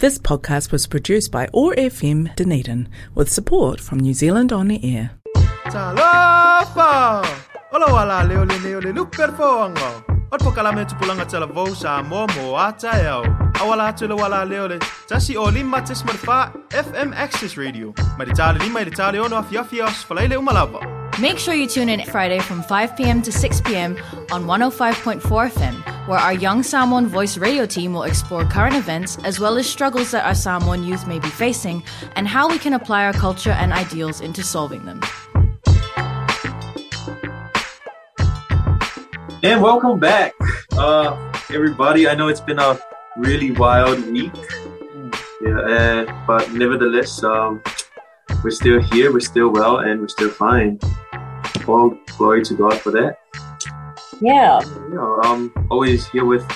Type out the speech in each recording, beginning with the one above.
This podcast was produced by ORFM Dunedin with support from New Zealand On the Air. Ola le mo mo. Awala atu le wala leo le. Tasi o lima tis FM Access Radio. Maritale lima ili tale ono os falaile umalava. Make sure you tune in Friday from 5 p.m. to 6 p.m. on 105.4 FM, where our Young Samoan Voice radio team will explore current events as well as struggles that our Samoan youth may be facing and how we can apply our culture and ideals into solving them. And welcome back, uh, everybody. I know it's been a really wild week, yeah, uh, but nevertheless, um, we're still here, we're still well, and we're still fine. All glory to God for that. Yeah. You know, um, always here with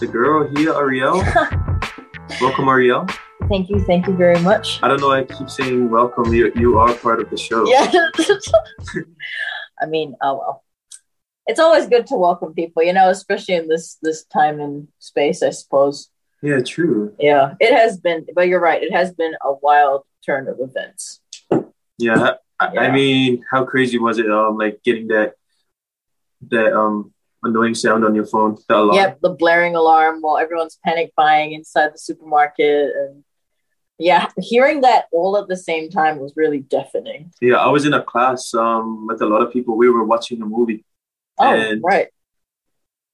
the girl here, Ariel. welcome, Ariel. Thank you. Thank you very much. I don't know. I keep saying welcome. You, you are part of the show. Yeah. I mean, oh well. It's always good to welcome people, you know, especially in this this time and space, I suppose. Yeah, true. Yeah, it has been, but you're right. It has been a wild turn of events. Yeah, I, Yeah. I mean, how crazy was it? Um, like getting that that um annoying sound on your phone, the alarm. Yep, the blaring alarm while everyone's panic buying inside the supermarket, and yeah, hearing that all at the same time was really deafening. Yeah, I was in a class um with a lot of people. We were watching a movie, Oh, And- right.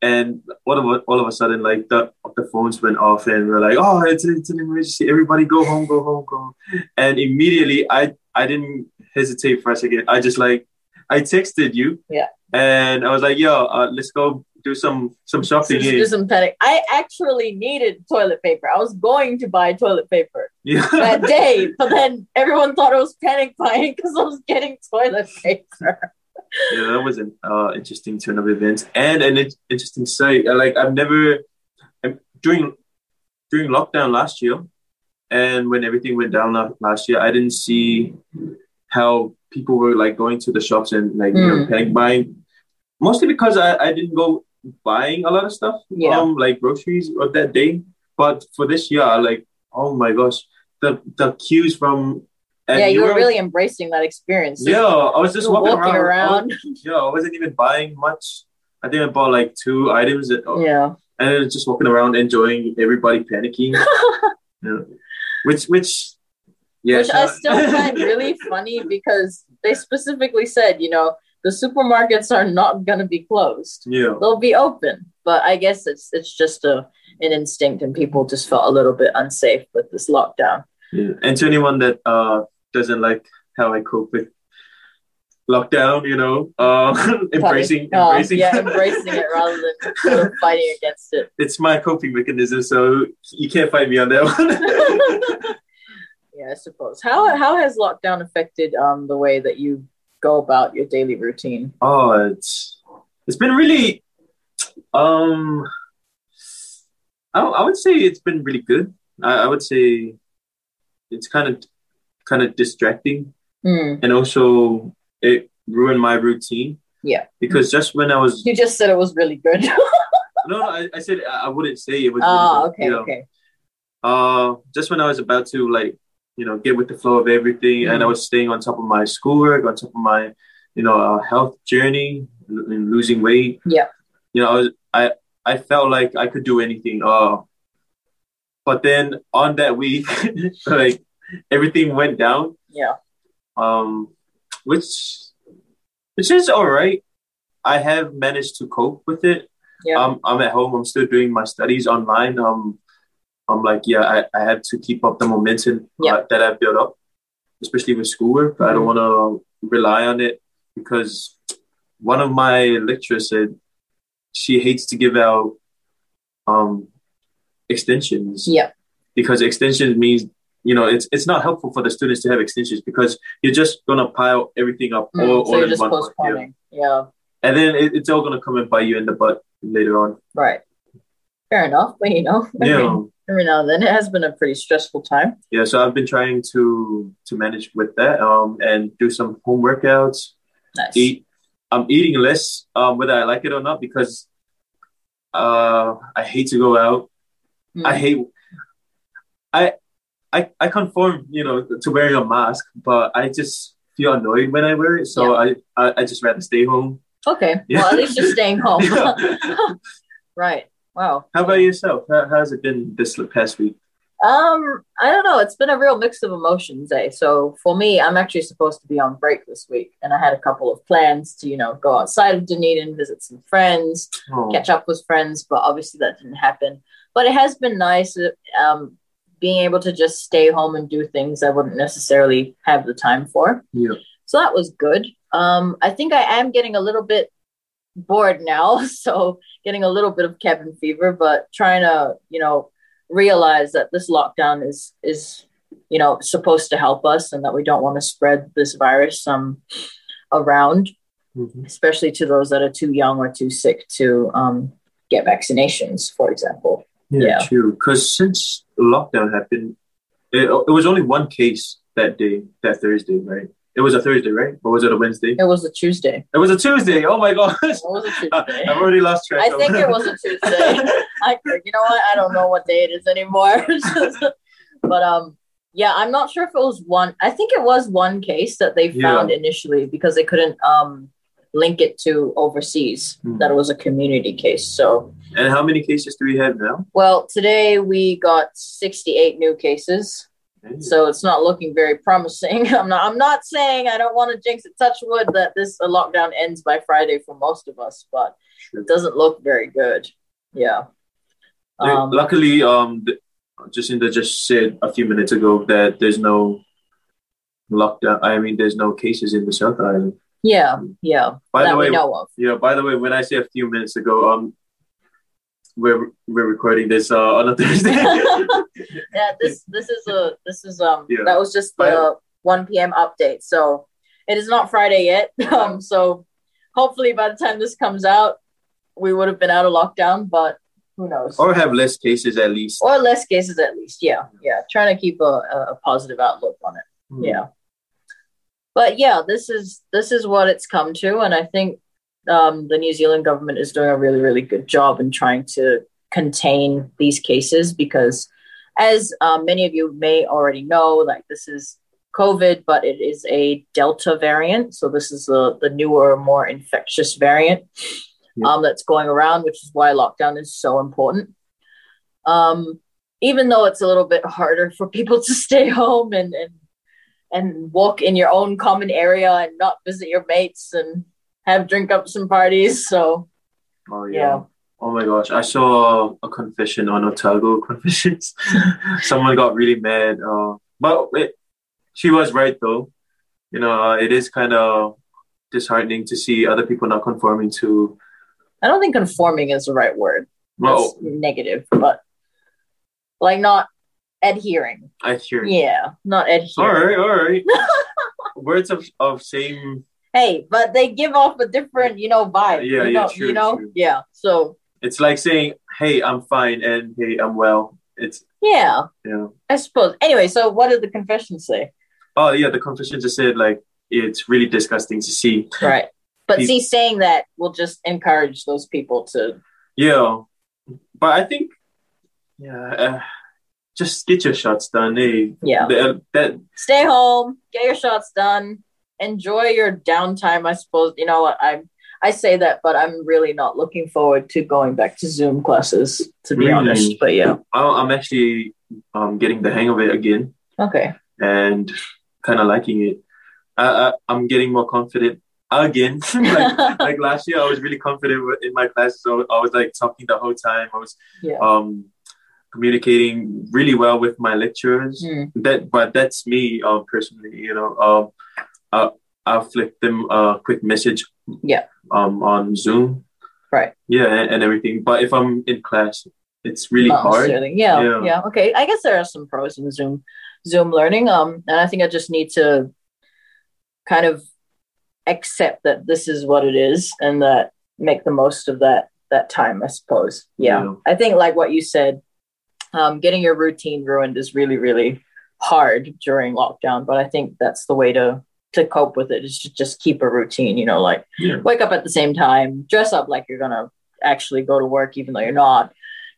And all of a, all of a sudden, like the the phones went off, and we're like, "Oh, it's it's an emergency! Everybody, go home, go home, go!" Home. And immediately, I I didn't hesitate for a second. I just like I texted you, Yeah. and I was like, "Yo, uh, let's go do some some So shopping." just here." do some panic. I actually needed toilet paper. I was going to buy toilet paper. yeah, that day, but then everyone thought I was panic buying because I was getting toilet paper. Yeah, that was an uh, interesting turn of events and an in- interesting sight. Uh, Like I've never during during lockdown last year, and when everything went down last year, I didn't see how people were like going to the shops and like you know Mm. panic buying. Mostly because I, I didn't go buying a lot of stuff, Yeah. um, like groceries of that day. But for this year, I like oh my gosh, the the queues from at yeah, you were Euro- really embracing that experience. yeah. I was just walking, walking around. around. Yeah, I wasn't even buying much. I think I bought like two items, that, Yeah. and just walking around enjoying everybody panicking. yeah. Which, which, yeah, Which I still find really funny because they specifically said, you know, the supermarkets are not going to be closed. yeah, They'll be open. But I guess it's it's just a an instinct and people just felt a little bit unsafe with this lockdown. yeah. And to anyone that uh doesn't like how I cope with lockdown, you know, uh, embracing, Oh, embracing, yeah, embracing it rather than sort of fighting against it. it's my coping mechanism, so you can't fight me on that one. yeah, I suppose. How how has lockdown affected um the way that you go about your daily routine? Oh, it's it's been really um I, I would say it's been really good. I, I would say it's kind of kind of distracting Hmm. and also it ruined my routine. Yeah. Because just when I was You just said it was really good. no, no I, I said I wouldn't say it was oh, really good, okay, you know. okay. Uh just when I was about to like, you know, get with the flow of everything and I Mhm. was staying on top of my schoolwork, on top of my, you know, uh, health journey and losing weight. Yeah. You know, I was, I I felt like I could do anything. Uh but then on that week, like everything went down. Yeah. Um which which is all right. I have managed to cope with it. Yeah. Um, I'm at home. I'm still doing my studies online. Um, I'm like, yeah, I, I have to keep up the momentum Yeah. that I've built up, especially with schoolwork. I don't want to rely on it because one of my lecturers said she hates to give out um, extensions Yeah. because extensions means you know it's it's not helpful for the students to have extensions because you're just gonna pile everything up Mm, all, so all in just one bucket, yeah. postponing. Yeah. and then it, it's all gonna come and bite you in the butt later on. Right. Fair enough. But you know, Yeah, every now and then it has been a pretty stressful time. yeah. So I've been trying to to manage with that, um, and do some home workouts. Nice. Eat. I'm eating less, um, whether I like it or not, because uh, I hate to go out. Mm. I hate. I, I, I conform, you know, to wearing a mask, but I just feel annoyed when I wear it. So I, I, I just rather stay home. Okay. Yeah. Well, at least you're staying home. Yeah. right. Wow. How about yourself? How, how's it been this past week? Um, I don't know. It's been a real mix of emotions, eh? So for me, I'm actually supposed to be on break this week, and I had a couple of plans to, you know, go outside of Dunedin, visit some friends, Oh, catch up with friends, but obviously that didn't happen. But it has been nice, um, being able to just stay home and do things I wouldn't necessarily have the time for. yeah. So that was good. Um, I think I am getting a little bit bored now, so getting a little bit of cabin fever, but trying to, you know, realize that this lockdown is is, you know, supposed to help us and that we don't want to spread this virus um around, Mhm. especially to those that are too young or too sick to um get vaccinations, for example. Yeah, Yeah. true. Because since lockdown happened, it, it was only one case that day, that Thursday, right? It was a Thursday, right? Or was it a Wednesday? It was a Tuesday. It was a Tuesday. Oh my gosh. It was a Tuesday. I've already lost track. I think it was a Tuesday. I, you know what? I don't know what day it is anymore. but um, yeah, I'm not sure if it was one. I think it was one case that they Yeah. found initially because they couldn't um link it to overseas. Hmm. That it was a community case. So, and how many cases do we have now? well, today we got 68 new cases. So it's not looking very promising. I'm not. I'm not saying I don't want to jinx it. Touch wood that this lockdown ends by Friday for most of us, but Sure. it doesn't look very good. Yeah. Um, Luckily, um, Jacinda just said a few minutes ago that there's no lockdown. I mean, there's no cases in the South Island. Yeah, yeah. By the way, we know of. yeah. By the way, when I say a few minutes ago, um, we're we're recording this uh, on a Thursday. yeah, this this is a this is um Yeah. that was just the one p.m. update. So it is not Friday yet. Um, so hopefully by the time this comes out, we would have been out of lockdown. But who knows? or have less cases at least. Or less cases at least. Yeah, yeah. Trying to keep a, a, positive outlook on it. Hmm. Yeah. But yeah, this is this is what it's come to, and I think um, the New Zealand government is doing a really really good job in trying to contain these cases because, as um, many of you may already know, like this is COVID, but it is a Delta variant, so this is the the newer, more infectious variant Yeah. um, that's going around, which is why lockdown is so important. Um, even though it's a little bit harder for people to stay home and and and walk in your own common area and not visit your mates and have drink ups and parties. So Oh yeah. Yeah. Oh my gosh, I saw a confession on Otago confessions. Someone got really mad. Uh, but it, she was right though. You know, uh, it is kind of disheartening to see other people not conforming to. I don't think conforming is the right word. That's Well, negative, but like not adhering. I hear. Yeah, not adhering. All right, all right. Words of, of same. Hey, but they give off a different, you know, vibe. Yeah, you yeah, know, true, you know, true. yeah. So It's like saying, "Hey, I'm fine," and "Hey, I'm well." It's yeah, yeah. I suppose. Anyway, so what did the confession say? Oh yeah, the confession just said like it's really disgusting to see. Right. But Pe- see, saying that will just encourage those people to. Yeah, but I think, yeah, uh, just get your shots done. Eh? Yeah. The- that Stay home, get your shots done, enjoy your downtime. I suppose you know what I I say that, but I'm really not looking forward to going back to Zoom classes. To be Really? honest, but yeah, I'm actually um getting the hang of it again okay, and kind of liking it. I, I I'm getting more confident again. like, like last year, I was really confident in my classes. So I was like talking the whole time. I was yeah, um communicating really well with my lecturers. Mm. That, but that's me um personally. You know, um, I I'll flick them a quick message. Yeah. Um, on Zoom. Right. Yeah, and, and everything. But if I'm in class, it's really Not hard. Yeah, Yeah. yeah, Okay, I guess there are some pros in Zoom Zoom learning. Um, and I think I just need to kind of accept that this is what it is and that make the most of that that time. I suppose. Yeah, Yeah. I think like what you said, um, getting your routine ruined is really really hard during lockdown. But I think that's the way to to cope with it is to just keep a routine. You know, like Yeah. wake up at the same time, dress up like you're gonna actually go to work, even though you're not.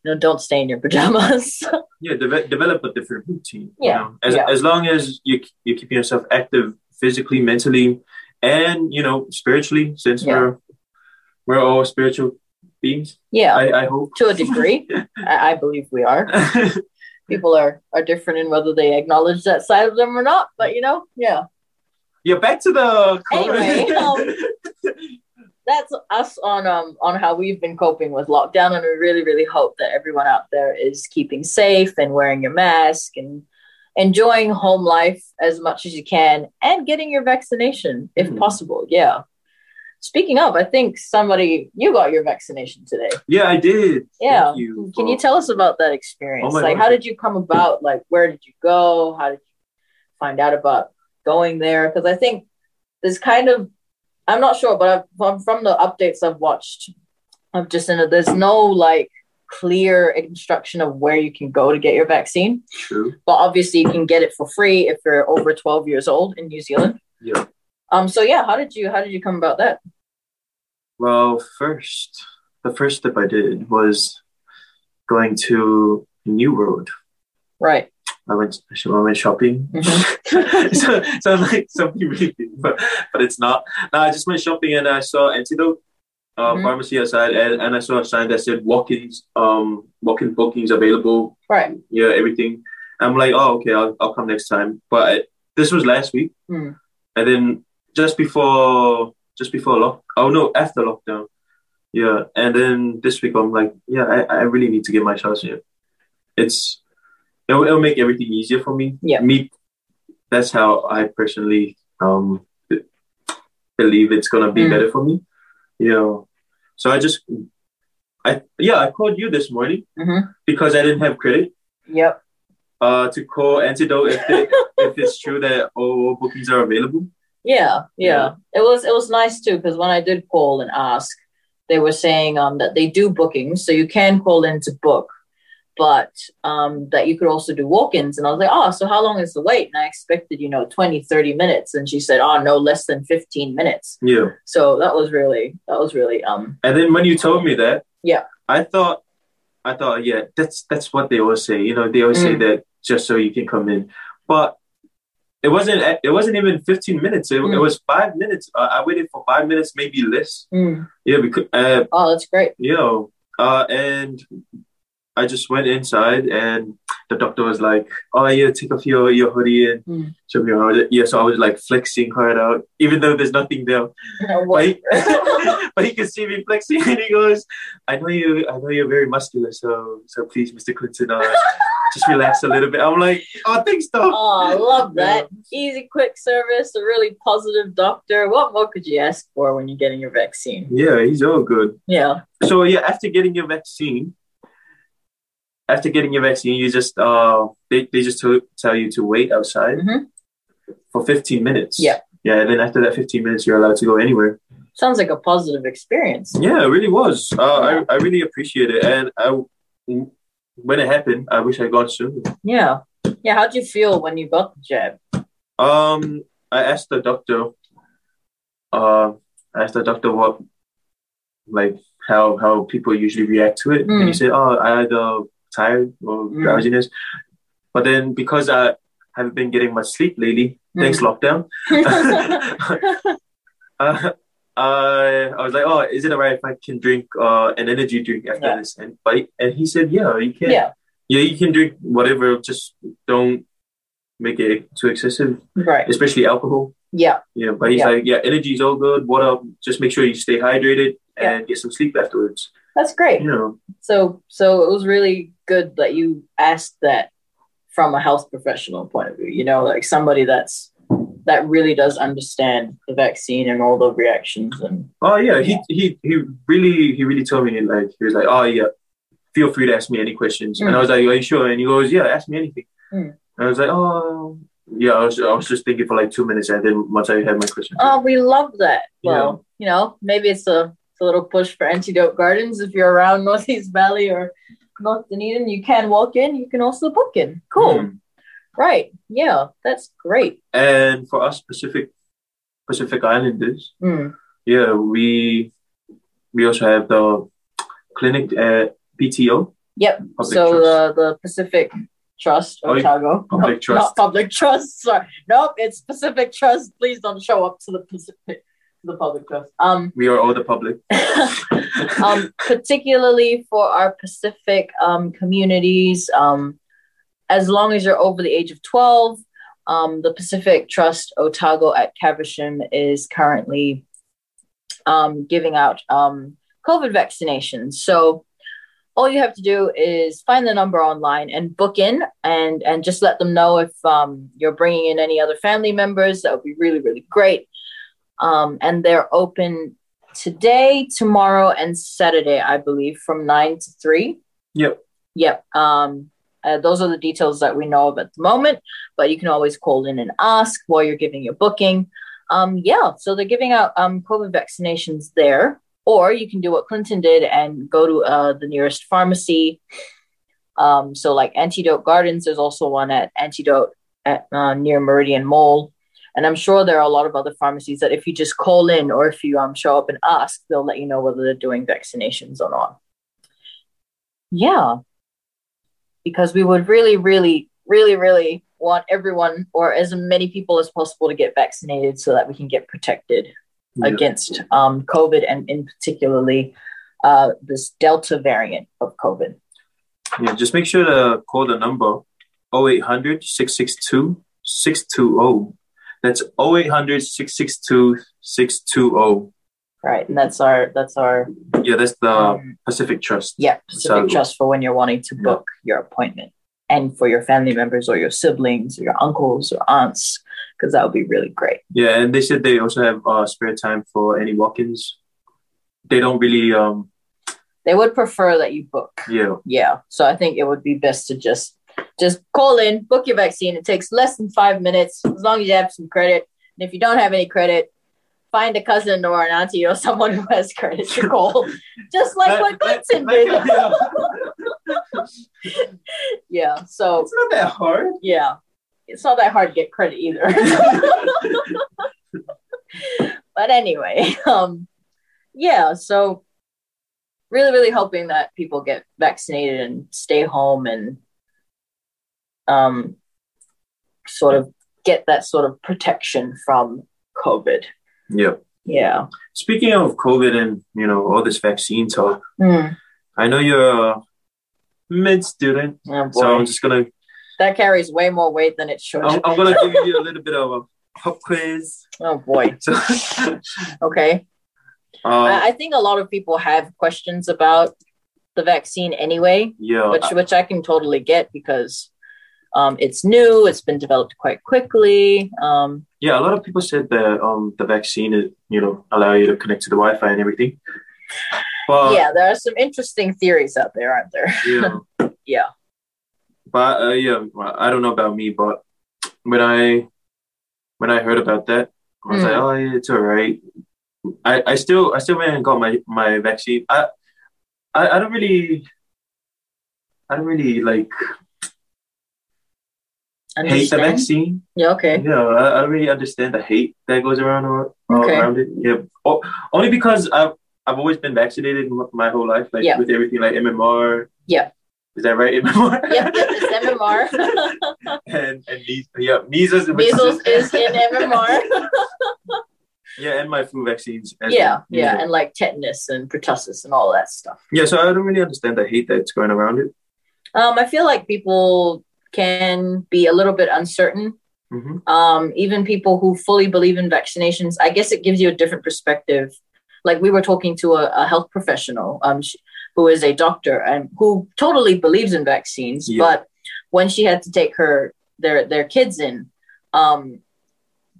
you know, don't stay in your pajamas. yeah, de- develop a different routine. Yeah, You know? As yeah. as long as you you're keeping yourself active physically, mentally, and you know spiritually, since Yeah. we're we're all spiritual beings. yeah, I, I hope. to a degree, I, I believe we are. People are are different in whether they acknowledge that side of them or not. But you know, yeah, yeah, back to the Anyway, um, that's us on um on how we've been coping with lockdown, and we really really hope that everyone out there is keeping safe and wearing your mask and enjoying home life as much as you can and getting your vaccination if Mhm. possible. Yeah. Speaking of, I think somebody you got your vaccination today. yeah, I did. Yeah. You Can you tell us about that experience? Oh like, God. how did you come about? Like, where did you go? How did you find out about going there? Because I think there's kind of, I'm not sure, but I've, from, from the updates I've watched, I've just in there's no like clear instruction of where you can go to get your vaccine. True. But obviously, you can get it for free if you're over 12 years old in New Zealand. Yeah. Um. So yeah, how did you how did you come about that? Well, first, the first step I did was going to New Road. Right. I went, I went shopping. Mhm. so, sounds like something really big, but, but it's not. No, I just went shopping and I saw Antidote uh, Mhm. pharmacy outside, and, and I saw a sign that said walk-ins, um, walk-in bookings available. Right. Yeah, everything. I'm like, oh, okay, I'll, I'll come next time. But I, this was last week, Hmm. and then just before, just before lock, oh no, after lockdown. Yeah, and then this week I'm like, yeah, I, I really need to get my shots in. It's it'll, it'll make everything easier for me. Yeah. me. That's how I personally um believe it's gonna be Mm. better for me. You know, so I just I yeah I called you this morning Mhm. because I didn't have credit Yep. uh to call Antidote if they, if it's true that all bookings are available. Yeah, yeah. Yeah. It was it was nice too because when I did call and ask, they were saying um that they do bookings, so you can call in to book, but um that you could also do walk-ins. And I was like, oh, so how long is the wait? And I expected, you know, 20, 30 minutes. And she said, oh no, less than 15 minutes. Yeah. So that was really that was really um And then when you told me that, Yeah. I thought, I thought, yeah, that's that's what they always say. You know, they always say Mm. that just so you can come in, but it wasn't. It wasn't even fifteen minutes. It, Mm. it was five minutes. Uh, I waited for five minutes, maybe less. mm. Yeah, because uh, oh that's great. you know, uh, and I just went inside, and the doctor was like, "Oh yeah, take off your your hoodie and Mm. show me your hoodie." Yeah, so I was like flexing hard out, even though there's nothing there. But he, but he could see me flexing, and he goes, "I know you. I know you're very muscular. So, so please, Mr. Clinton, uh, just relax a little bit." I'm like, "Oh, thanks, doc." Oh, I love that. Easy, quick service, a really positive doctor. What more could you ask for when you're getting your vaccine? Yeah, he's all good. Yeah. So yeah, after getting your vaccine, after getting your vaccine, you just uh they, they just to, tell you to wait outside Mhm. for 15 minutes. Yeah. Yeah, and then after that 15 minutes, you're allowed to go anywhere. Sounds like a positive experience. Yeah, it really was. Uh, I I really appreciate it, and I when it happened, I wish I'd gone sooner. Yeah. Yeah. How'd you feel when you got the jab? Um, I asked the doctor. Uh, I asked the doctor what, like how how people usually react to it, and he Mm. said, "Oh, I had uh, tired or Mm. drowsiness," but then because I haven't been getting much sleep lately, Mm. thanks lockdown, uh, I I was like, "Oh, is it alright if I can drink uh an energy drink after Yeah. this?" And but and he said, "Yeah, you can. yeah. yeah, you can drink whatever. Just don't make it too excessive, Right. especially alcohol." Yeah. Yeah, but he's Yeah. like, yeah, energy's all good. Water, just make sure you stay hydrated and Yeah. get some sleep afterwards. That's great. You know, So, so it was really good that you asked that from a health professional point of view. You know, like somebody that's that really does understand the vaccine and all the reactions and oh yeah, he he he really he really told me like he was like, oh yeah, feel free to ask me any questions. And I was like, are you sure? And he goes, yeah, ask me anything. Mm. And I was like, oh yeah, I was I was just thinking for like two minutes, and then once I had my question, Oh, we love that. Well, you know, maybe it's a, a little push for Antidote Gardens. If you're around Northeast Valley or North Dunedin, you can walk in. You can also book in. Cool. Mm. Right. Yeah, that's great. And for us Pacific Pacific Islanders, Mm. yeah, we we also have the clinic at PTO. Yep. Public so trust. the the Pacific Trust, Oh, Otago. public No, trust. Not public trust. Sorry. Nope, it's Pacific Trust. Please don't show up to the Pacific the public trust. Um We are all the public. um, particularly for our Pacific um, communities. Um, as long as you're over the age of 12, um, the Pacific Trust Otago at Caversham is currently um, giving out um, COVID vaccinations. So all you have to do is find the number online and book in and, and just let them know if um, you're bringing in any other family members. That would be really, really great. Um, and they're open today, tomorrow, and Saturday, I believe, from nine to three. Yep. Yep. Um, uh, those are the details that we know of at the moment, but you can always call in and ask while you're giving your booking. Um, yeah, so they're giving out um, COVID vaccinations there, or you can do what Clinton did and go to uh, the nearest pharmacy. Um, so, like Antidote Gardens, there's also one at Antidote at uh, near Meridian Mall. And I'm sure there are a lot of other pharmacies that if you just call in or if you um, show up and ask, they'll let you know whether they're doing vaccinations or not. Yeah. Because we would really, really, really, really want everyone or as many people as possible to get vaccinated so that we can get protected Yeah. against um, COVID and in particularly uh, this Delta variant of COVID. Yeah, just make sure to call the number 0800 662 620. That's 0800 662 620. Right. And that's our, that's our, Yeah, that's the um, Pacific Trust. Yeah, Pacific So- Trust for when you're wanting to Yeah. book your appointment and for your family members or your siblings or your uncles or aunts, because that would be really great. Yeah, and they said they also have uh, spare time for any walk-ins. They don't really, um, They would prefer that you book. yeah, Yeah. So I think it would be best to just just call in, book your vaccine. It takes less than five minutes as long as you have some credit. And if you don't have any credit, find a cousin or an auntie or someone who has credit to call. just like what Clinton did. yeah. So It's not that hard. yeah it's not that hard to get credit either but anyway um yeah so really really hoping that people get vaccinated and stay home and um sort of get that sort of protection from covid Yeah. yeah Speaking of COVID and, you know, all this vaccine talk, Hmm. I know you're a mid student, Oh, so. I'm just gonna that carries way more weight than it should I'm, I'm gonna give you a little bit of a pop quiz. oh boy So, okay uh, I, I think a lot of people have questions about the vaccine anyway yeah, which which I can totally get because um, it's new, it's been developed quite quickly. Um, yeah. A lot of people said that um the vaccine is, you know, allow you to connect to the Wi-Fi and everything. But yeah, there are some interesting theories out there, aren't there? yeah, Yeah. but uh, yeah, well, I don't know about me, but when I when I heard about that, I was Mm. like, oh, yeah, it's all right. I, I still I still went and got my my vaccine. I I, I don't really I don't really like hate the vaccine. Yeah, okay. Yeah, I, I don't really understand the hate that goes around Okay. around it. Yeah, o- only because I've I've always been vaccinated my whole life, like Yeah. with everything like MMR. Yeah. Is that right? MMR. Yeah, it's MMR. and and meas- yeah, measles. Measles is in MMR. Yeah, and my flu vaccines. as yeah, yeah, and like tetanus and pertussis and all that stuff. yeah. So I don't really understand the hate that's going around it. Um, I feel like people can be a little bit uncertain hmm um, even people who fully believe in vaccinations, I guess it gives you a different perspective. Like we were talking to a, a health professional um, sh- who is a doctor and who totally believes in vaccines, Yeah. but when she had to take her their their kids in, um,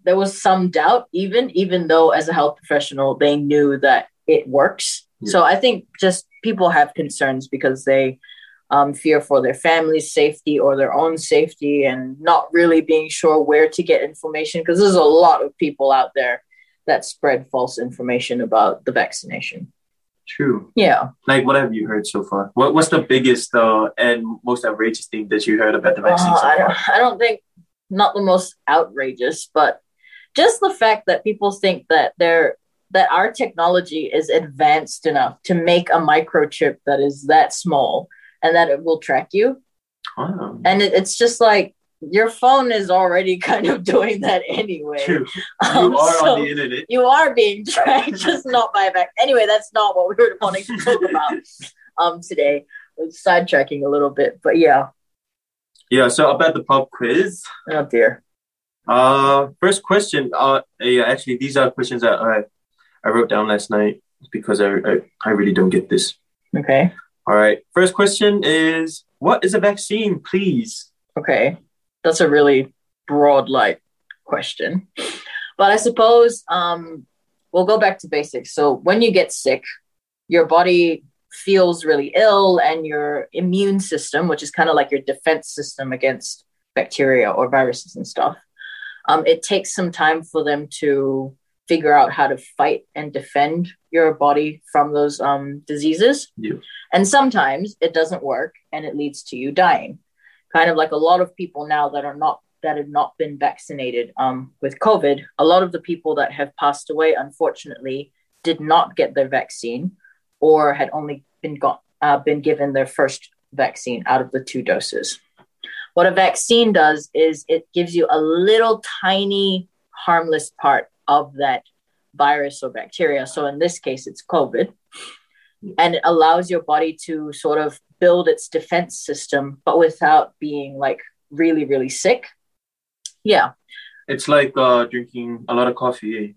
there was some doubt. Even even though as a health professional they knew that it works. Yeah. So I think just people have concerns because they um, fear for their family's safety or their own safety and not really being sure where to get information because there's a lot of people out there that spread false information about the vaccination. True. Yeah. Like, what have you heard so far? What What's the biggest uh, and most outrageous thing that you heard about the vaccine Uh, so I, far? don't, I don't think, not the most outrageous, but just the fact that people think that they're that our technology is advanced enough to make a microchip that is that small and that it will track you. And it, it's just like your phone is already kind of doing that anyway. True. You Um, are so on the internet. you are being tracked, just not by a back. Anyway, that's not what we were wanting to talk about um today. We're sidetracking a little bit, but yeah. Yeah. So about the pub quiz. Oh dear. Uh, first question. Uh, yeah. Actually, these are questions that I I wrote down last night because I I, I really don't get this. Okay. All right. First question is what is a vaccine, please? Okay. That's a really broad like question. But I suppose um we'll go back to basics. So when you get sick, your body feels really ill and your immune system, which is kind of like your defense system against bacteria or viruses and stuff, um, it takes some time for them to figure out how to fight and defend your body from those um, diseases. Yeah. And sometimes it doesn't work and it leads to you dying. Kind of like a lot of people now that are not that have not been vaccinated um, with COVID. A lot of the people that have passed away, unfortunately, did not get their vaccine or had only been got uh, been given their first vaccine out of the two doses. What a vaccine does is it gives you a little tiny harmless part of that virus or bacteria. So in this case, it's COVID, and it allows your body to sort of build its defense system, but without being like really, really sick. Yeah. It's like uh drinking a lot of coffee.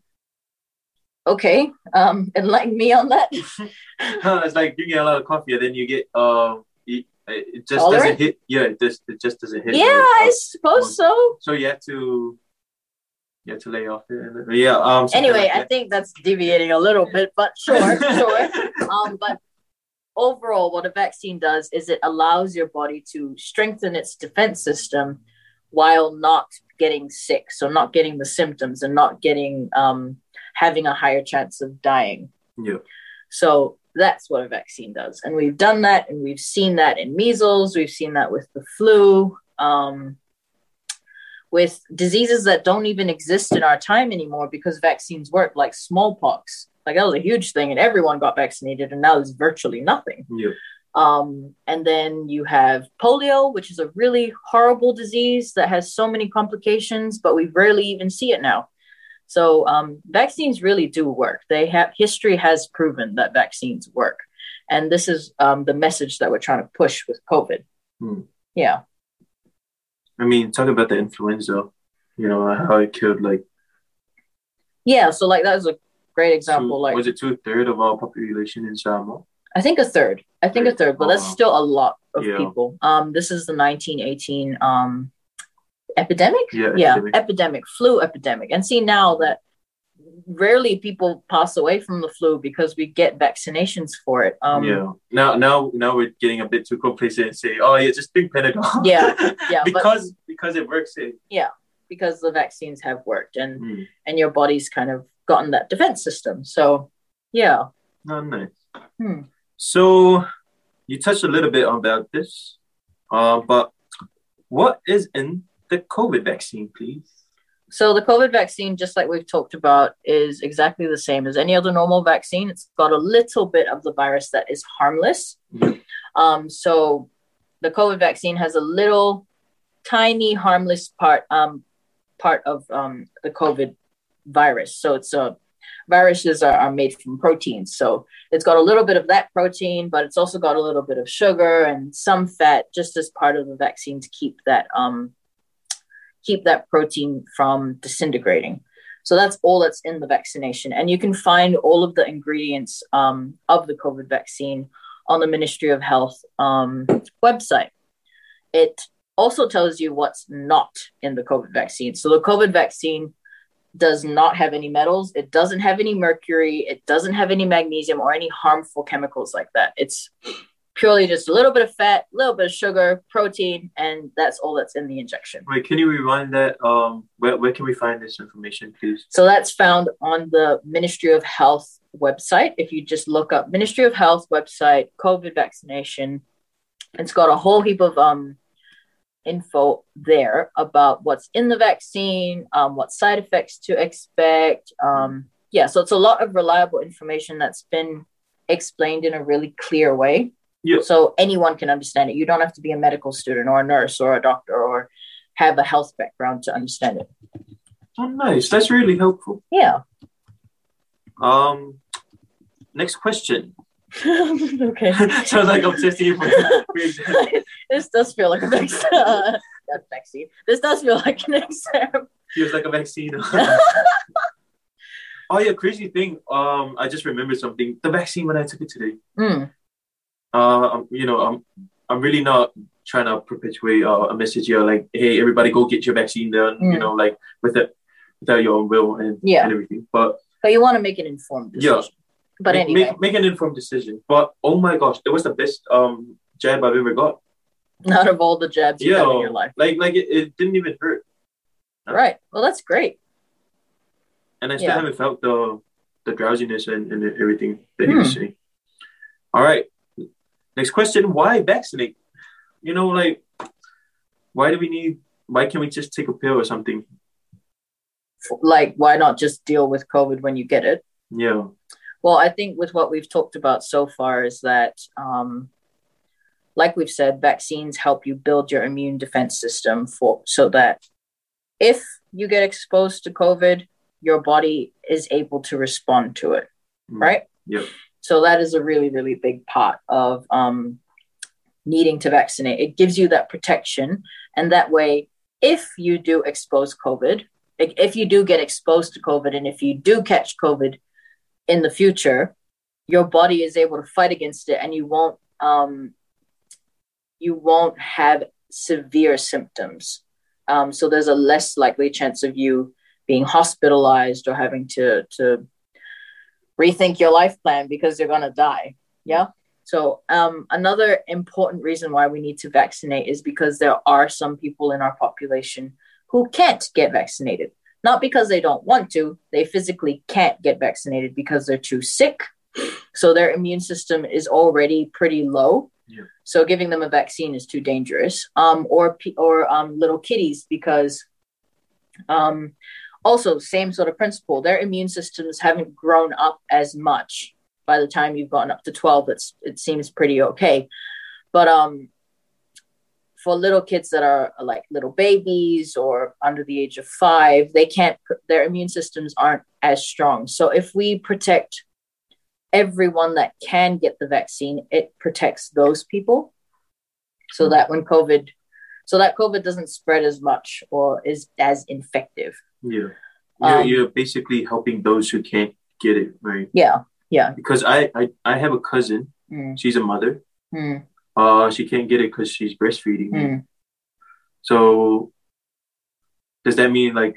Okay. Um, enlighten me on that. Eh? it's like drinking a lot of coffee, and then you get um. It, it just Tolerant? doesn't hit. Yeah, it just it just doesn't hit. yeah. I suppose so. So you have to. You have to lay off it. Yeah. Um. Anyway, like I think that's deviating a little bit, but sure, sure. Um, but overall, what a vaccine does is it allows your body to strengthen its defense system while not getting sick. So, not getting the symptoms and not getting um, having a higher chance of dying. Yeah. So, that's what a vaccine does. And we've done that and we've seen that in measles, we've seen that with the flu. Um, with diseases that don't even exist in our time anymore because vaccines work, like smallpox. Like that was a huge thing, and everyone got vaccinated, and now there's virtually nothing. Yeah. Um, and then you have polio, which is a really horrible disease that has so many complications, but we rarely even see it now. So um, vaccines really do work. They have history has proven that vaccines work, and this is um, the message that we're trying to push with COVID. Hmm. Yeah, I mean, talk about the influenza. You know how it killed like. yeah. So like that was a great Two, example. like was it two third of our population in Samoa? I think a third. I think a third, but that's still a lot of Yeah. people. Um, this is the 1918 um epidemic. Yeah, yeah, epidemic. epidemic, flu epidemic. And see now that rarely people pass away from the flu because we get vaccinations for it. Um, yeah. Now, now, now we're getting a bit too complacent and say, "Oh, yeah, just drink Panadol." Yeah, yeah, but- because because it works. It, because the vaccines have worked and mm, and your body's kind of gotten that defense system. So yeah, not nice. Hmm. So, you touched a little bit about this, uh, but what is in the COVID vaccine, please? So the COVID vaccine, just like we've talked about, is exactly the same as any other normal vaccine. It's got a little bit of the virus that is harmless. Yeah. Um, so the COVID vaccine has a little tiny harmless part um, part of um, the COVID virus. So it's a viruses are, are made from proteins. So it's got a little bit of that protein, but it's also got a little bit of sugar and some fat just as part of the vaccine to keep that um, keep that protein from disintegrating. So that's all that's in the vaccination. And you can find all of the ingredients um, of the COVID vaccine on the Ministry of Health um, website. It also tells you what's not in the COVID vaccine. So the COVID vaccine does not have any metals, it doesn't have any mercury, it doesn't have any magnesium or any harmful chemicals like that. It's purely just a little bit of fat, a little bit of sugar, protein, and that's all that's in the injection. Wait, can you rewind that? Um, where where can we find this information, please? So that's found on the Ministry of Health website. If you just look up Ministry of Health website, COVID vaccination, it's got a whole heap of um, info there about what's in the vaccine, um, what side effects to expect. Um, yeah, so it's a lot of reliable information that's been explained in a really clear way. Yeah. So anyone can understand it. You don't have to be a medical student or a nurse or a doctor or have a health background to understand it. Oh, nice. That's really helpful. Yeah. Um, next question. okay. Sounds like I'm testing you for. this does feel like a vaccine. Uh, vaccine. This does feel like an exam. Feels like a vaccine. oh yeah, crazy thing. Um, I just remembered something. The vaccine when I took it today. Mm. Uh, you know, I'm I'm really not trying to perpetuate uh, a message here like, hey, everybody go get your vaccine done. You Mm. know, like with it without your own will and, Yeah. and everything. But But you want to make an informed Yeah. decision. But make, anyway, make, make an informed decision. But oh my gosh, it was the best um jab I've ever got. out of all the jabs you've Yeah, had in your life. like like it, it didn't even hurt, Right. Well, that's great. and I still Yeah. haven't felt the the drowsiness and, and everything that Hmm. saying. All right, next question: Why vaccinate? You know, like why do we need? Why can't we just take a pill or something? Like, why not just deal with COVID when you get it? Yeah, Well, I think with what we've talked about so far is that, um, like we've said, vaccines help you build your immune defense system for so that if you get exposed to COVID, your body is able to respond to it, Mm. right? Yep. So that is a really, really big part of um, needing to vaccinate. It gives you that protection, and that way, if you do expose COVID, if you do get exposed to COVID, and if you do catch COVID in the future, your body is able to fight against it, and you won't um, you won't have severe symptoms. Um, so there's a less likely chance of you being hospitalized or having to to rethink your life plan because you're gonna die. Yeah. So um, another important reason why we need to vaccinate is because there are some people in our population who can't get vaccinated. Not because they don't want to, they physically can't get vaccinated because they're too sick. So their immune system is already pretty low. Yeah. So giving them a vaccine is too dangerous. Um, or or um, little kitties because um, also same sort of principle. Their immune systems haven't grown up as much. By the time you've gotten up to twelve, it's it seems pretty okay. But um, for little kids that are like little babies or under the age of five, they can't. Their immune systems aren't as strong. So if we protect everyone that can get the vaccine, it protects those people, so that when COVID, so that COVID doesn't spread as much or is as infective. Yeah. You're, Um, you're basically helping those who can't get it, right? Yeah, yeah. Because I I, I have a cousin. Mm, She's a mother. mm, Uh, she can't get it because she's breastfeeding. mm. So does that mean like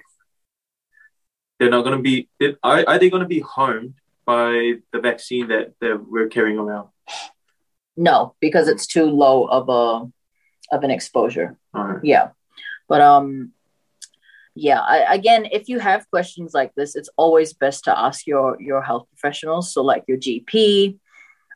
they're not gonna be are, are they gonna be harmed by the vaccine that, that we're carrying around? No, because it's too low of a of an exposure. Right. Yeah, but um, yeah. I, again, if you have questions like this, it's always best to ask your your health professionals. So, like your GP.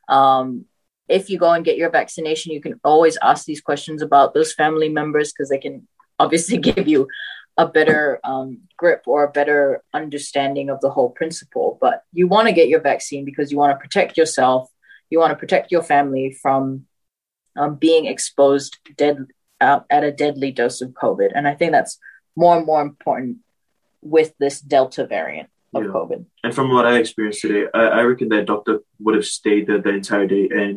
Um, if you go and get your vaccination, you can always ask these questions about those family members because they can obviously give you a better um, grip or a better understanding of the whole principle. But you want to get your vaccine because you want to protect yourself. You want to protect your family from um, being exposed dead uh, at a deadly dose of COVID. And I think that's more and more important with this Delta variant of Yeah. COVID. And from what I experienced today, I, I reckon that doctor would have stayed there the entire day and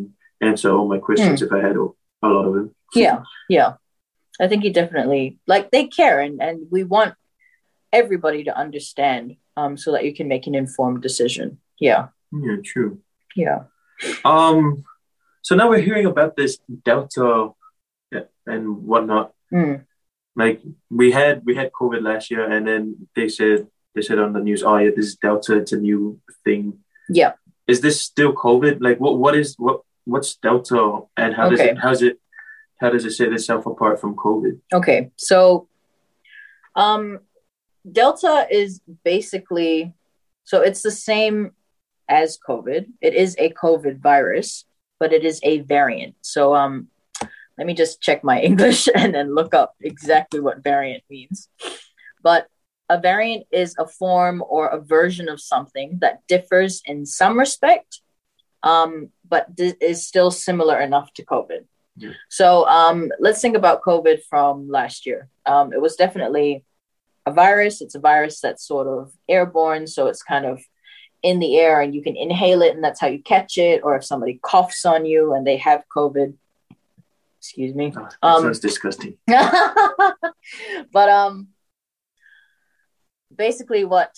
answer all my questions if I had a, a lot of them. Yeah, yeah. I think he definitely like they care and, and we want everybody to understand um so that you can make an informed decision. Yeah, Yeah, true. yeah. Um, so now we're hearing about this Delta and whatnot. Mm. Like we had we had COVID last year, and then they said they said on the news, oh yeah, this is Delta. It's a new thing. Yeah. Is this still COVID? Like what what is what what's Delta and how does Okay. it how's it how does it set itself apart from COVID? Okay, so um, Delta is basically so it's the same as COVID. It is a COVID virus, but it is a variant. So um, let me just check my English and then look up exactly what variant means. But a variant is a form or a version of something that differs in some respect um, but th- is still similar enough to COVID. Yeah. So um, let's think about COVID from last year. Um, it was definitely a virus. It's a virus that's sort of airborne, so it's kind of in the air and you can inhale it, and that's how you catch it. Or if somebody coughs on you and they have COVID, excuse me. Oh, that Um, sounds disgusting. but um basically what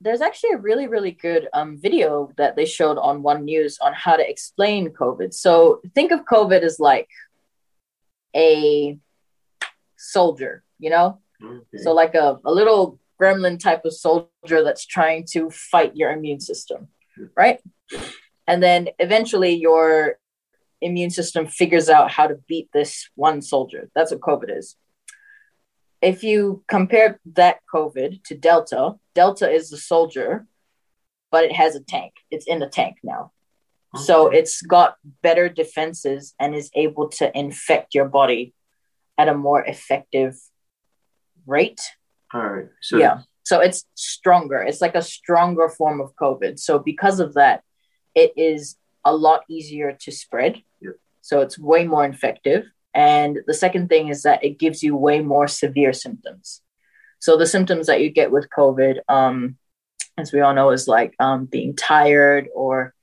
there's actually a really really good um video that they showed on one news on how to explain covid so think of covid as like a soldier you know Okay. so like a, a little gremlin type of soldier that's trying to fight your immune system, right? And then eventually your immune system figures out how to beat this one soldier. That's what COVID is. If you compare that COVID to Delta, Delta is the soldier, but it has a tank. It's in the tank now. So it's got better defenses and is able to infect your body at a more effective rate. All right. So yeah. So it's stronger. It's like a stronger form of COVID. So because of that, it is a lot easier to spread. Yep. So it's way more infective. And the second thing is that it gives you way more severe symptoms. So the symptoms that you get with COVID, um, as we all know, is like um, being tired or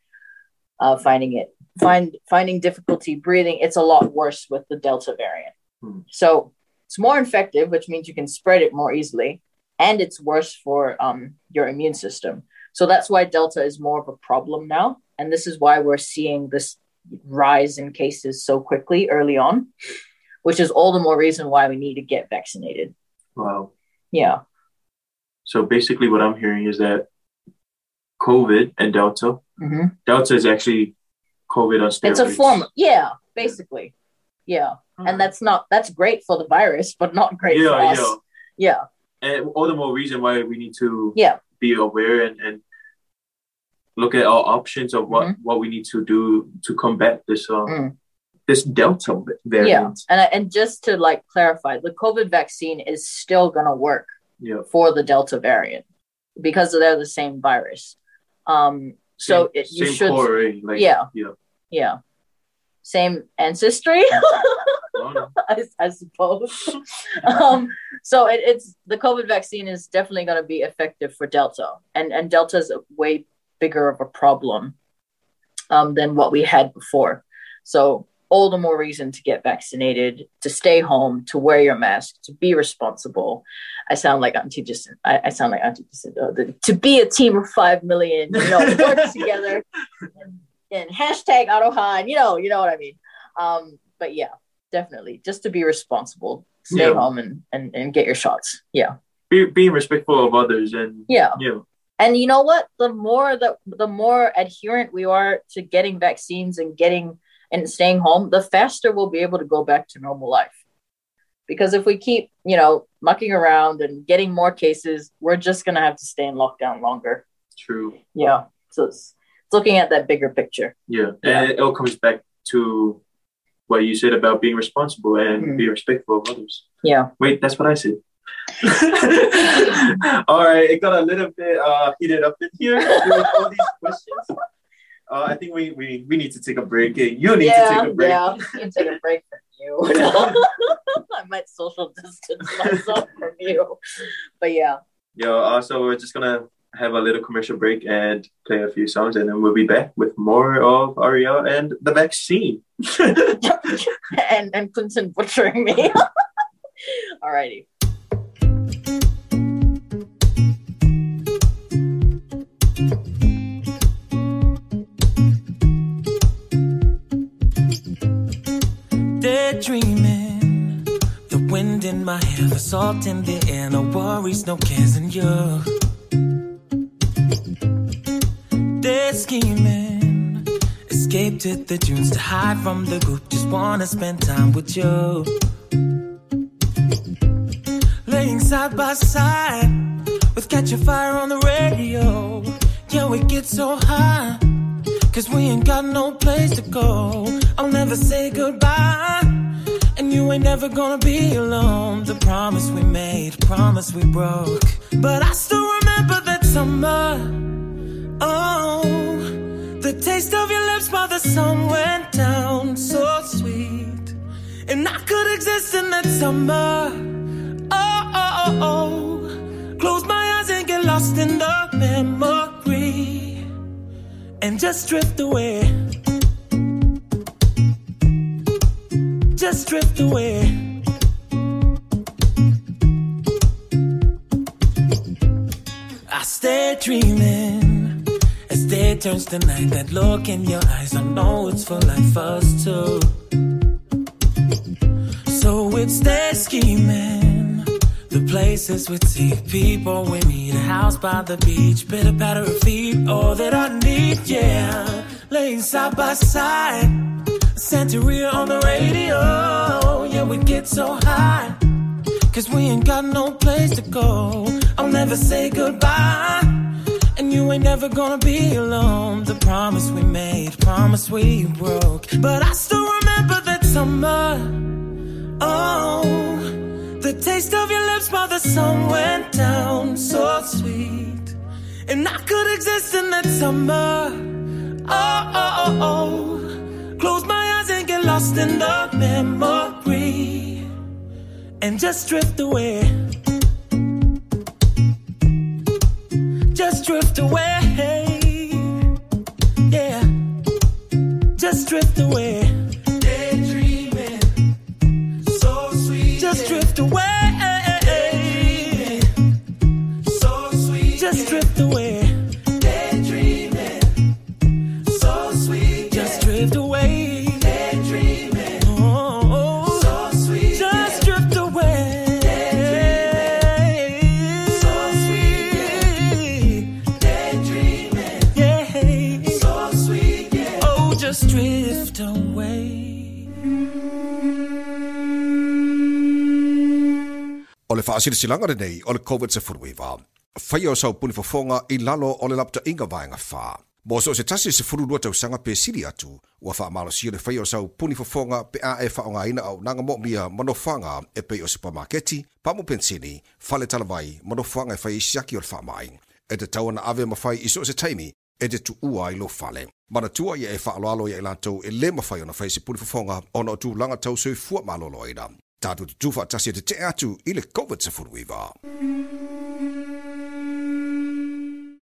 uh, finding it find finding difficulty breathing. It's a lot worse with the Delta variant. Hmm. So it's more infective, which means you can spread it more easily, and it's worse for um, your immune system. So that's why Delta is more of a problem now, and this is why we're seeing this rise in cases so quickly early on, which is all the more reason why we need to get vaccinated. wow. Yeah, So basically, what I'm hearing is that COVID and Delta. hmm Delta is actually COVID on steroids. it's a form. Yeah, basically. Yeah, and that's not that's great for the virus, but not great for us. yeah. Yeah, And all the more reason why we need to yeah, be aware and, and look at our options of what, what we need to do to combat this um Mm. this Delta variant. yeah. And I- and just to like clarify, the COVID vaccine is still gonna work Yeah. for the Delta variant because they're the same virus. Um, so Same- it, you should, right? like Yeah. yeah. yeah, same ancestry. I, I suppose. um, so it, it's the COVID vaccine is definitely going to be effective for Delta, and and Delta is a way bigger of a problem um, than what we had before. So all the more reason to get vaccinated, to stay home, to wear your mask, to be responsible. I sound like Auntie Jacinta. I, I sound like Auntie Jacinta. The- to be a team of five million, you know, work together, and, and hashtag Aloha, and you know, you know what I mean. Um, but yeah, definitely, just to be responsible, stay Yeah. home and, and and get your shots. Yeah, Be, being respectful of others and yeah. yeah. And you know what? The more that the more adherent we are to getting vaccines and getting and staying home, the faster we'll be able to go back to normal life. Because if we keep, you know, mucking around and getting more cases, we're just gonna have to stay in lockdown longer. True. Yeah. So it's, it's looking at that bigger picture. Yeah. Yeah. And it all comes back to what you said about being responsible and Mm. being respectful of others. Yeah. Wait, that's what I said. all right, it got a little bit uh, heated up in here with all these questions. Uh, I think we, we, we need to take a break. You need to take a break. yeah. You take a break from you. I might social distance myself from you. But yeah. Yeah, uh, so we're just gonna have a little commercial break and play a few songs, and then we'll be back with more of Aria and the vaccine. and and Clinton butchering me. Alrighty. Daydreaming, the wind in my hair, the salt in the air, no worries, no cares in you. Day scheming, escaped to the dunes to hide from the group, just wanna spend time with you. Laying side by side with Catch a Fire on the radio. Yeah, we get so high. Cause we ain't got no place to go. I'll never say goodbye. You ain't never gonna be alone. The promise we made, promise we broke. But I still remember that summer. Oh, the taste of your lips while the sun went down, so sweet. And I could exist in that summer. Oh, oh, oh, oh. Close my eyes and get lost in the memory. And just drift away. Just drift away. I stay dreaming as day turns to night. That look in your eyes, I know it's for life, us too. So it's day scheming. The places we take people we meet, a house by the beach, bitter patter of feet, all that I need, yeah. Laying side by side, Santeria on the radio, yeah, we get so high. Cause we ain't got no place to go. I'll never say goodbye. And you ain't never gonna be alone. The promise we made, promise we broke. But I still remember that summer. Oh, the taste of your lips while the sun went down. So sweet. And I could exist in that summer. Oh, oh, oh, oh. Close my eyes and get lost in the memory and just drift away. Just drift away. Yeah. Just drift away. O le nei o le COVID se furuiwa. Whai o sau puni fofonga i lalo o le lapta inga vaenga wha. Mo so se tasi se furu lua tausanga pe siri atu, ua wha amalo sia le whai o sau puni fofonga pe a e wha o ngaina au nanga mo mia manofanga e pe o supermarketi, pamu pensini, fale talavai, manofanga e whai siaki o le wha mai. E te tau na ave mawhai iso se taimi, e te tu ua i lo fale. Mana tua ia e wha aloalo ia i lantou e le mawhai ona na se puni fofonga, ona o tu langa tau sui fua malolo ina. Tātu te tuwha tasi te te atu i le COVID se furuiwa.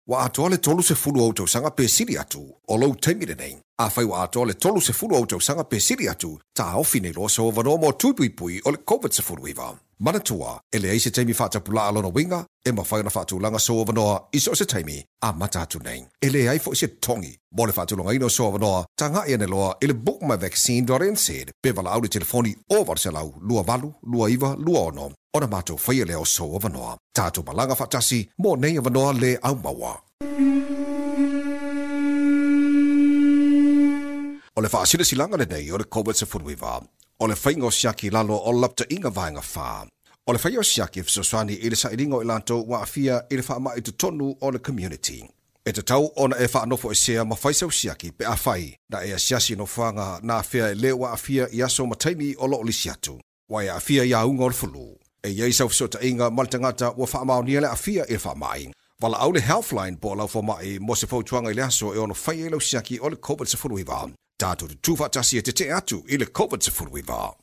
Wa atoa le tolu se fulu au sanga pe siri atu, o lou teimire nei. A whai wa atoa le tolu se fulu au sanga pe siri atu, ta ofi nei loa so vano mo tupui pui o le COVID se furuiwa. Mana tua, e le eise taimi whata alona winga, e ma whai na whatu langa so vanoa iso se taimi, a mata atu nei. E le ai fo se tongi, mo le whatu longa ino so vanoa, ta nga ia ne loa, e le bookmyvaccine.nz, pe wala au le telefoni o var se lau, lua valu, lua iwa, lua ono, ona mātou whai leo so vanoa. Tātou malanga whatasi, mo nei vanoa le au maua. O le whaasira silanga le nei o le COVID se furuiwa. O le whaingo siaki lalo o lapta inga vaenga wha. O le whaio siaki e fisoswani i le sa iringo i lanto wa afia i le wha mai tu tonu o le community. E te tau ona e wha anofo e sea ma whaisau siaki pe a whai na e a siasi no whanga na afia e leo wa afia i aso mataimi o lo o lisiatu. Wa e afia i a unga o le fulu. E iei sau fisota inga maltangata wa wha mao ni le afia i le wha mai. Wala au le Healthline po lau mai mo se fautuanga i le aso e ono whai e lau siaki o le COVID se furuiwa. Tātou te tūwha tasi e te te atu i le COVID se furuiwa.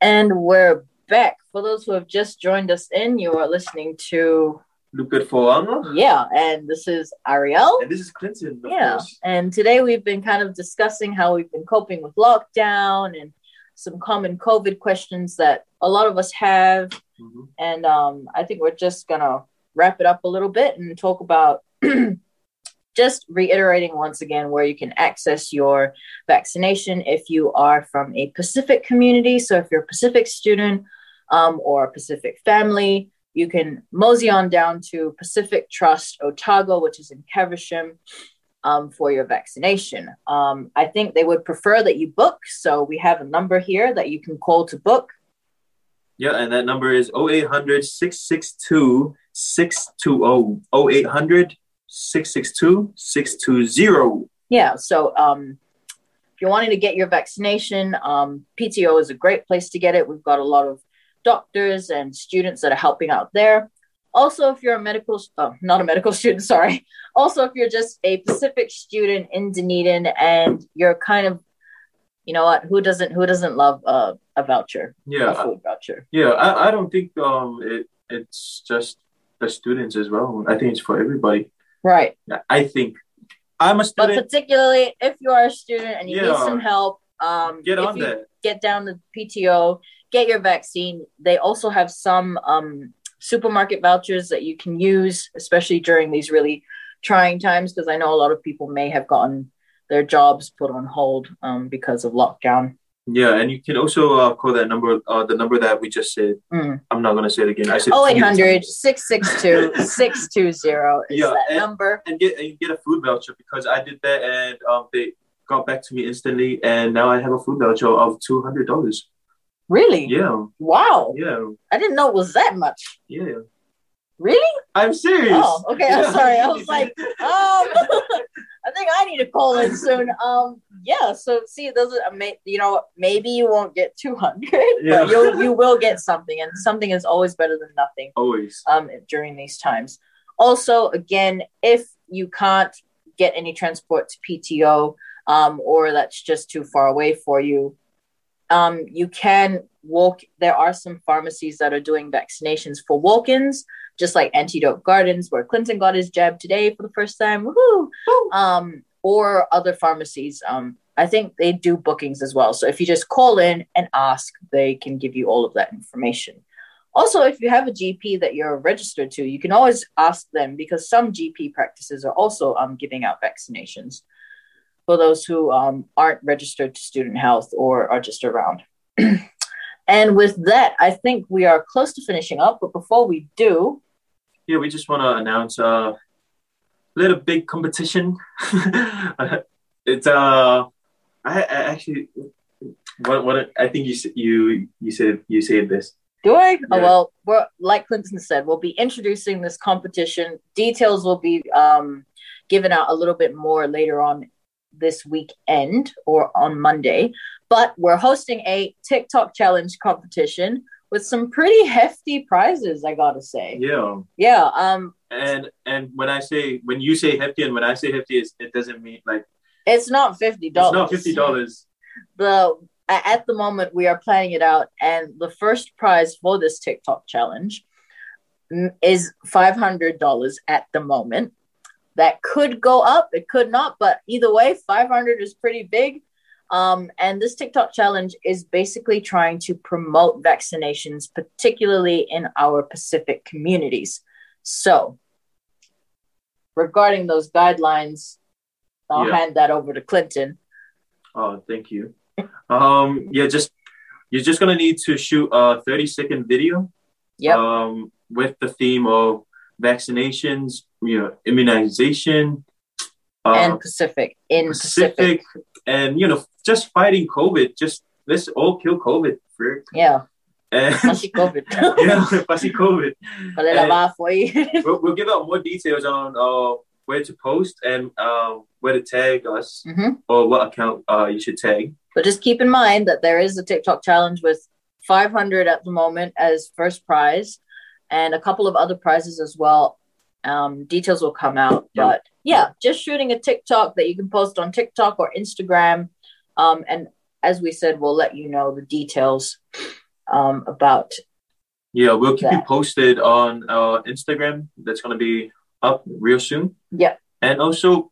And we're back. For those who have just joined us in, you are listening to Luper Foaga. yeah, and this is Ariel. And this is Clinton, of Yeah, course. and today we've been kind of discussing how we've been coping with lockdown and some common COVID questions that a lot of us have. Mhm. And um, I think we're just gonna wrap it up a little bit and talk about just reiterating once again where you can access your vaccination if you are from a Pacific community. So if you're a Pacific student um, or a Pacific family, you can mosey on down to Pacific Trust Otago, which is in Caversham, um, for your vaccination. Um, I think they would prefer that you book. So we have a number here that you can call to book. Yeah, and that number is 0800 662 620. 0800 662 620. Yeah. So um, if you're wanting to get your vaccination, um, PTO is a great place to get it. We've got a lot of doctors and students that are helping out there. Also, if you're a medical, oh, not a medical student, sorry. Also, if you're just a Pacific student in Dunedin and you're kind of, you know what, who doesn't who doesn't love uh, a voucher, Yeah, a food voucher? Yeah, I, I don't think um it it's just the students as well. I think it's for everybody. Right. I think I'm a student, But particularly if you are a student and you need some help, um, Get on that. get down to PTO, get your vaccine. They also have some um, supermarket vouchers that you can use, especially during these really trying times, because I know a lot of people may have gotten their jobs put on hold um, because of lockdown. Yeah, and you can also uh, call that number, uh, the number that we just said. Mm. I'm not gonna say it again. I said Oh, it too many 0800 662 620 is Yeah, that and- number. and get and get a food voucher because I did that and um they got back to me instantly and now I have a food voucher of two hundred dollars. Really? Yeah, Wow. yeah, I didn't know it was that much. yeah. Really? I'm serious. Oh, okay. I'm sorry. I was like, um, I think I need to call in soon. Um, yeah. So see, those are ama- you know, maybe you won't get two hundred, Yeah. but you you will get something, and something is always better than nothing. always. Um, during these times. Also, again, if you can't get any transport to PTO, um, or that's just too far away for you, um, you can walk. There are some pharmacies that are doing vaccinations for walk-ins, just like Antidote Gardens, where Clinton got his jab today for the first time. Woohoo! Um, or other pharmacies. Um, I think they do bookings as well. So if you just call in and ask, they can give you all of that information. Also, if you have a GP that you're registered to, you can always ask them because some GP practices are also um, giving out vaccinations for those who um, aren't registered to student health or are just around. and with that, I think we are close to finishing up. But before we do, Yeah, we just want to announce a little big competition. it's uh, I, I actually, what what I think you you you said you said this. do I? Oh, well, we're, like Clinton said, we'll be introducing this competition. Details will be um, given out a little bit more later on this weekend or on Monday. But we're hosting a TikTok challenge competition with some pretty hefty prizes, I gotta say. Yeah, Yeah, um, and and when I say when you say hefty and when I say hefty, it's, it doesn't mean like it's not fifty it's dollars. not fifty dollars. the at the moment we are planning it out and the first prize for this tiktok challenge mm, is $500 at the moment that could go up it could not but either way 500 is pretty big um, and this tiktok challenge is basically trying to promote vaccinations particularly in our pacific communities so regarding those guidelines i'll Yeah. hand that over to clinton Oh, thank you. Um, yeah, just you're just gonna need to shoot a 30 second video. Yep. Um, with the theme of vaccinations, you know, immunization, uh, and Pacific in Pacific. Pacific, and you know, just fighting COVID. Just let's all kill COVID, frick. Yeah, And COVID. yeah, fussy COVID. We'll, we'll give out more details on uh, where to post and um, where to tag us Mhm. or what account uh, you should tag. But just keep in mind that there is a TikTok challenge with 500 at the moment as first prize, and a couple of other prizes as well. Um, details will come out, Yeah. but yeah, just shooting a TikTok that you can post on TikTok or Instagram, um, and as we said, we'll let you know the details um, about. Yeah, we'll keep you posted on uh, Instagram. That's going to be up real soon. Yeah, And also,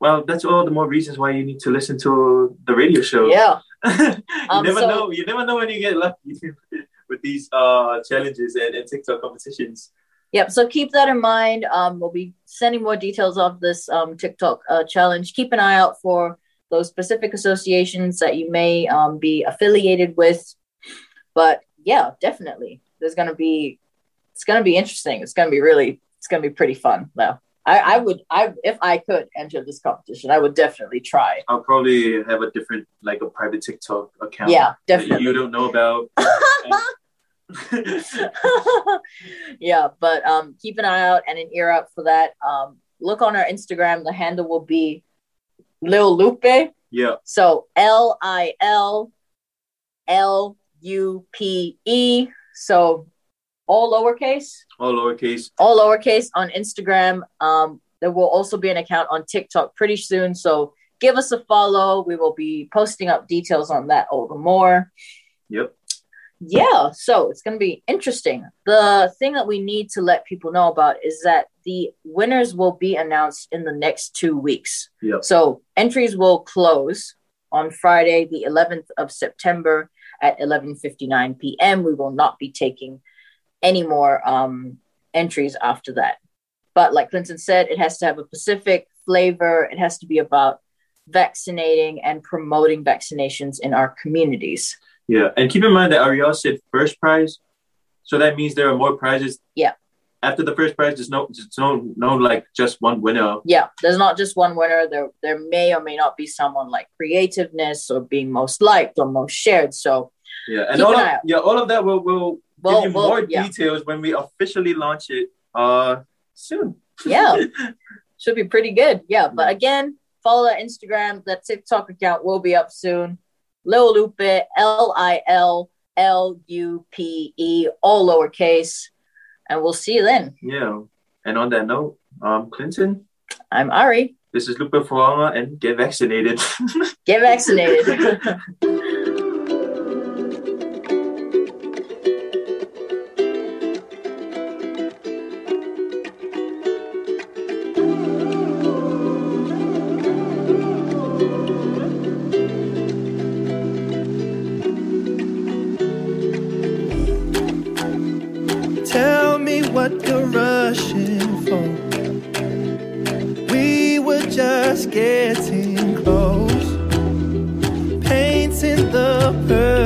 well, that's all the more reasons why you need to listen to the radio show. yeah. you Um, never so- know. You never know when you get lucky with these uh, challenges and, and TikTok competitions. Yep. So keep that in mind. Um, we'll be sending more details of this um, TikTok uh, challenge. Keep an eye out for those specific associations that you may um, be affiliated with. But yeah, definitely, there's gonna be. It's gonna be interesting. It's gonna be really. It's gonna be pretty fun. Though I, I would, I if I could enter this competition, I would definitely try. I'll probably have a different, like a private TikTok account. Yeah, that definitely. you don't know about. yeah, but um, keep an eye out and an ear out for that. Um, look on our Instagram. The handle will be Lil Lupe. yeah, So L I L L U P E. So all lowercase, All lowercase. all lowercase on Instagram. Um, there will also be an account on TikTok pretty soon. So give us a follow. We will be posting up details on that all the more. Yep. Yeah, so it's going to be interesting. The thing that we need to let people know about is that the winners will be announced in the next two weeks. Yep. So entries will close on Friday, the 11th of September at 11:59 p.m. We will not be taking any more um, entries after that. But like Clinton said, it has to have a Pacific flavor. It has to be about vaccinating and promoting vaccinations in our communities. Yeah. And keep in mind that Ariel said first prize. So that means there are more prizes. Yeah. After the first prize, there's no, there's no, no, like just one winner. Yeah, there's not just one winner. There, there may or may not be someone like creativeness or being most liked or most shared. So Yeah. And all an of, yeah, all of that will, will Well, give you well, more yeah. details when we officially launch it uh soon. yeah, should be pretty good. Yeah, but again, follow that Instagram. That TikTok account will be up soon. Lil Lupe, L I L L U P E, all lowercase. And we'll see you then. Yeah. And on that note, um, Clinton, I'm Ari. this is Lupe Foaga and get vaccinated. Get vaccinated. what you're rushing for. We were just getting close, painting the perfect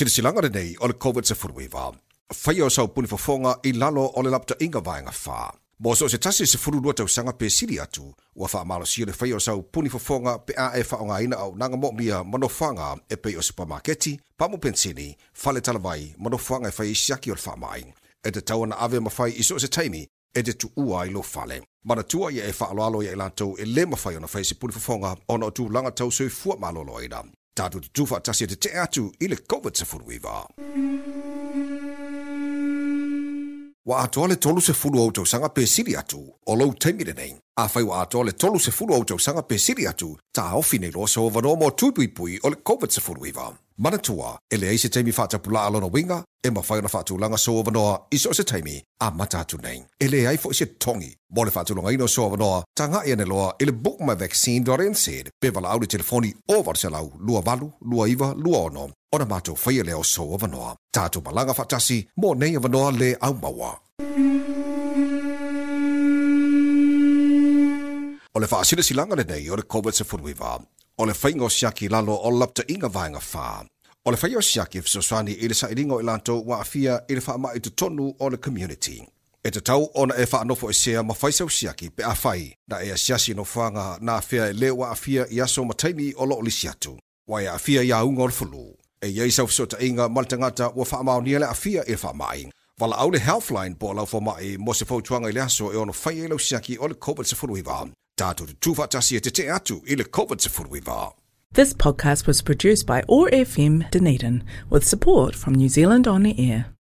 O le whaasirisilanga nei o le COVID se furuiwa. Whai o sau puni whafonga i lalo o le lapta inga vaenga fa. Mo so se tasi se furu lua tau sanga pe siri atu, ua wha amalo si le whai o sau puni whafonga pe a e whaonga ina au nanga mo mia manofanga e pe o supermarketi, pamu pensini, whale talavai, manofanga e i siaki o le whaamai. E te tau na ave mawhai iso se taimi, e te tuua i lo whale. Mana tua ia e whaaloalo ia i lantou e le mawhai o na whai se puni whafonga, ona o tu langa tau sui fua malolo ina. Tātu te tu tasi te te atu i le COVID se furuiwa. wa atoa le tolu se fulu au sanga pe siri atu o lau taimi nei. A whai wa atoa le tolu se fulu au sanga pe siri atu ta ofi nei lo so vano mo tupui pui o le COVID se fulu iwa. mana tua ele isi taimi fa tapula alona winga e mafai fa na fa tu langa so vano iso se taimi a mata tu nei. Ele ai fo se tongi mo le fa tu longa ino so vano tanga e ia ne e book my vaccine dot in said pe vala au telefoni over se lau lua valu lua iva lua ono. Ona mato fa ele o so vano tatu malanga fa tasi mo nei vano le au mawa O le whaasina silanga le nei o le COVID-19 o le whainga o siaki lalo o lapta inga vāinga whā. O le whai o siaki e fisoswani i le sa ilingo i lanto wa a i le whaama i tutonu o le community. E te tau ona e whaanofo e sea ma whaisau siaki pe a whai na e a siasi no whanga na a e le wa i aso ma taimi o lo o li siatu. Wa e a fia i a ungo o fulu. E iei sau fisota inga maltangata wa whaama o afia a fia i le whaama i. Vala au le Healthline bo lau whaama i mo se fau tuanga i le aso e ono whai e lau siaki o le COVID-19 tūwhatasia te te atu i le COVID-19. This podcast was produced by OAR FM Dunedin with support from New Zealand On Air.